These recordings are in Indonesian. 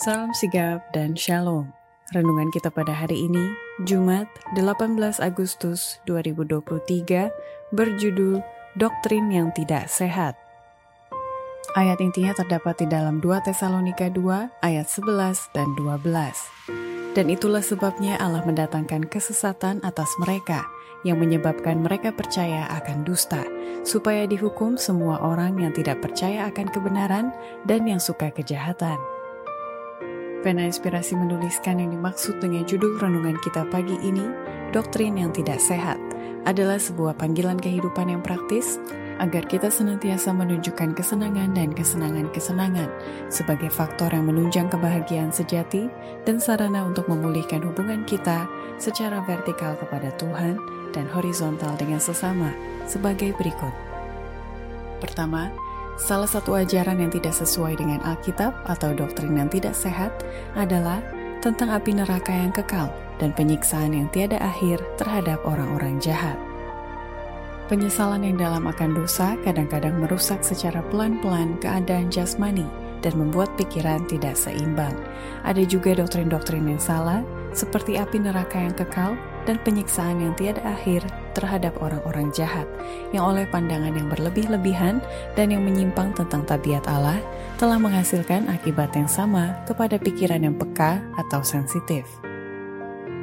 Salam sigap dan shalom. Renungan kita pada hari ini, Jumat 18 Agustus 2023, berjudul Doktrin yang Tidak Sehat. Ayat intinya terdapat di dalam 2 Tesalonika 2 ayat 11 dan 12. Dan itulah sebabnya Allah mendatangkan kesesatan atas mereka, yang menyebabkan mereka percaya akan dusta, supaya dihukum semua orang yang tidak percaya akan kebenaran dan yang suka kejahatan. Pena Inspirasi menuliskan yang dimaksud dengan judul renungan kita pagi ini, Doktrin yang Tidak Sehat, adalah sebuah panggilan kehidupan yang praktis agar kita senantiasa menunjukkan kesenangan dan kesenangan-kesenangan sebagai faktor yang menunjang kebahagiaan sejati dan sarana untuk memulihkan hubungan kita secara vertikal kepada Tuhan dan horizontal dengan sesama sebagai berikut. Pertama, salah satu ajaran yang tidak sesuai dengan Alkitab atau doktrin yang tidak sehat adalah tentang api neraka yang kekal dan penyiksaan yang tiada akhir terhadap orang-orang jahat. Penyesalan yang dalam akan dosa kadang-kadang merusak secara pelan-pelan keadaan jasmani dan membuat pikiran tidak seimbang. Ada juga doktrin-doktrin yang salah, seperti api neraka yang kekal dan penyiksaan yang tiada akhir terhadap orang-orang jahat yang oleh pandangan yang berlebih-lebihan dan yang menyimpang tentang tabiat Allah telah menghasilkan akibat yang sama kepada pikiran yang peka atau sensitif.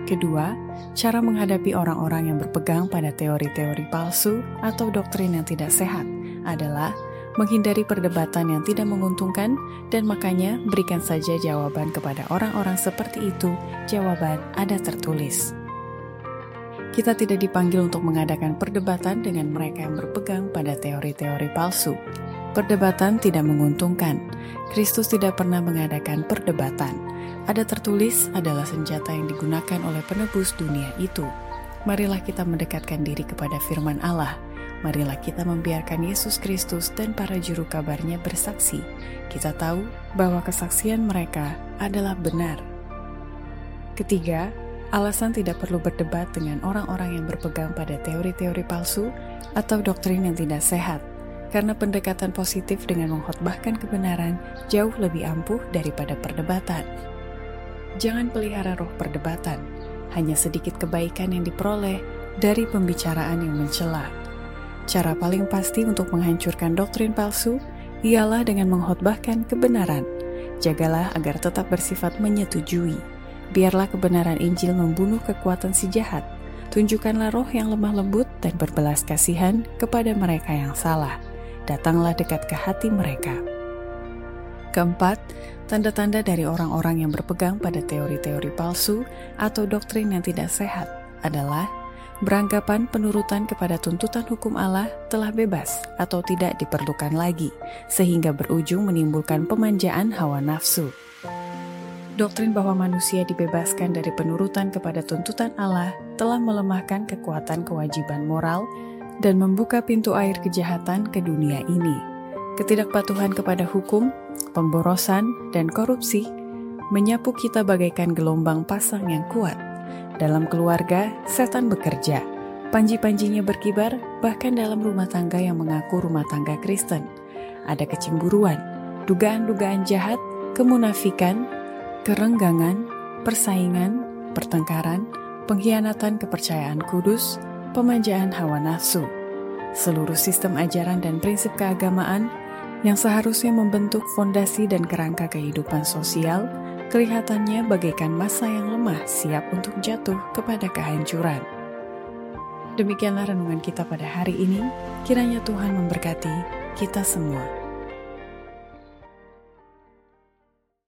Kedua, cara menghadapi orang-orang yang berpegang pada teori-teori palsu atau doktrin yang tidak sehat adalah menghindari perdebatan yang tidak menguntungkan, dan makanya berikan saja jawaban kepada orang-orang seperti itu. Jawaban ada tertulis. Kita tidak dipanggil untuk mengadakan perdebatan dengan mereka yang berpegang pada teori-teori palsu. Perdebatan tidak menguntungkan. Kristus tidak pernah mengadakan perdebatan. Ada tertulis adalah senjata yang digunakan oleh penebus dunia itu. Marilah kita mendekatkan diri kepada firman Allah. Marilah kita membiarkan Yesus Kristus dan para juru kabarnya bersaksi. Kita tahu bahwa kesaksian mereka adalah benar. Ketiga, Alasan tidak perlu berdebat dengan orang-orang yang berpegang pada teori-teori palsu atau doktrin yang tidak sehat, karena pendekatan positif dengan mengkhotbahkan kebenaran jauh lebih ampuh daripada perdebatan. Jangan pelihara roh perdebatan, hanya sedikit kebaikan yang diperoleh dari pembicaraan yang mencela. Cara paling pasti untuk menghancurkan doktrin palsu ialah dengan mengkhotbahkan kebenaran. Jagalah agar tetap bersifat menyetujui Biarlah kebenaran Injil membunuh kekuatan si jahat. Tunjukkanlah roh yang lemah lembut dan berbelas kasihan kepada mereka yang salah. Datanglah dekat ke hati mereka. Keempat, tanda-tanda dari orang-orang yang berpegang pada teori-teori palsu atau doktrin yang tidak sehat adalah beranggapan penurutan kepada tuntutan hukum Allah telah bebas atau tidak diperlukan lagi, sehingga berujung menimbulkan pemanjaan hawa nafsu. Doktrin bahwa manusia dibebaskan dari penurutan kepada tuntutan Allah telah melemahkan kekuatan kewajiban moral dan membuka pintu air kejahatan ke dunia ini. Ketidakpatuhan kepada hukum, pemborosan, dan korupsi menyapu kita bagaikan gelombang pasang yang kuat. Dalam keluarga, setan bekerja. Panji-panjinya berkibar, bahkan dalam rumah tangga yang mengaku rumah tangga Kristen. Ada kecemburuan, dugaan-dugaan jahat, kemunafikan, kerenggangan, persaingan, pertengkaran, pengkhianatan kepercayaan kudus, pemanjaan hawa nafsu, seluruh sistem ajaran dan prinsip keagamaan yang seharusnya membentuk fondasi dan kerangka kehidupan sosial, kelihatannya bagaikan masa yang lemah siap untuk jatuh kepada kehancuran. Demikianlah renungan kita pada hari ini. Kiranya Tuhan memberkati kita semua.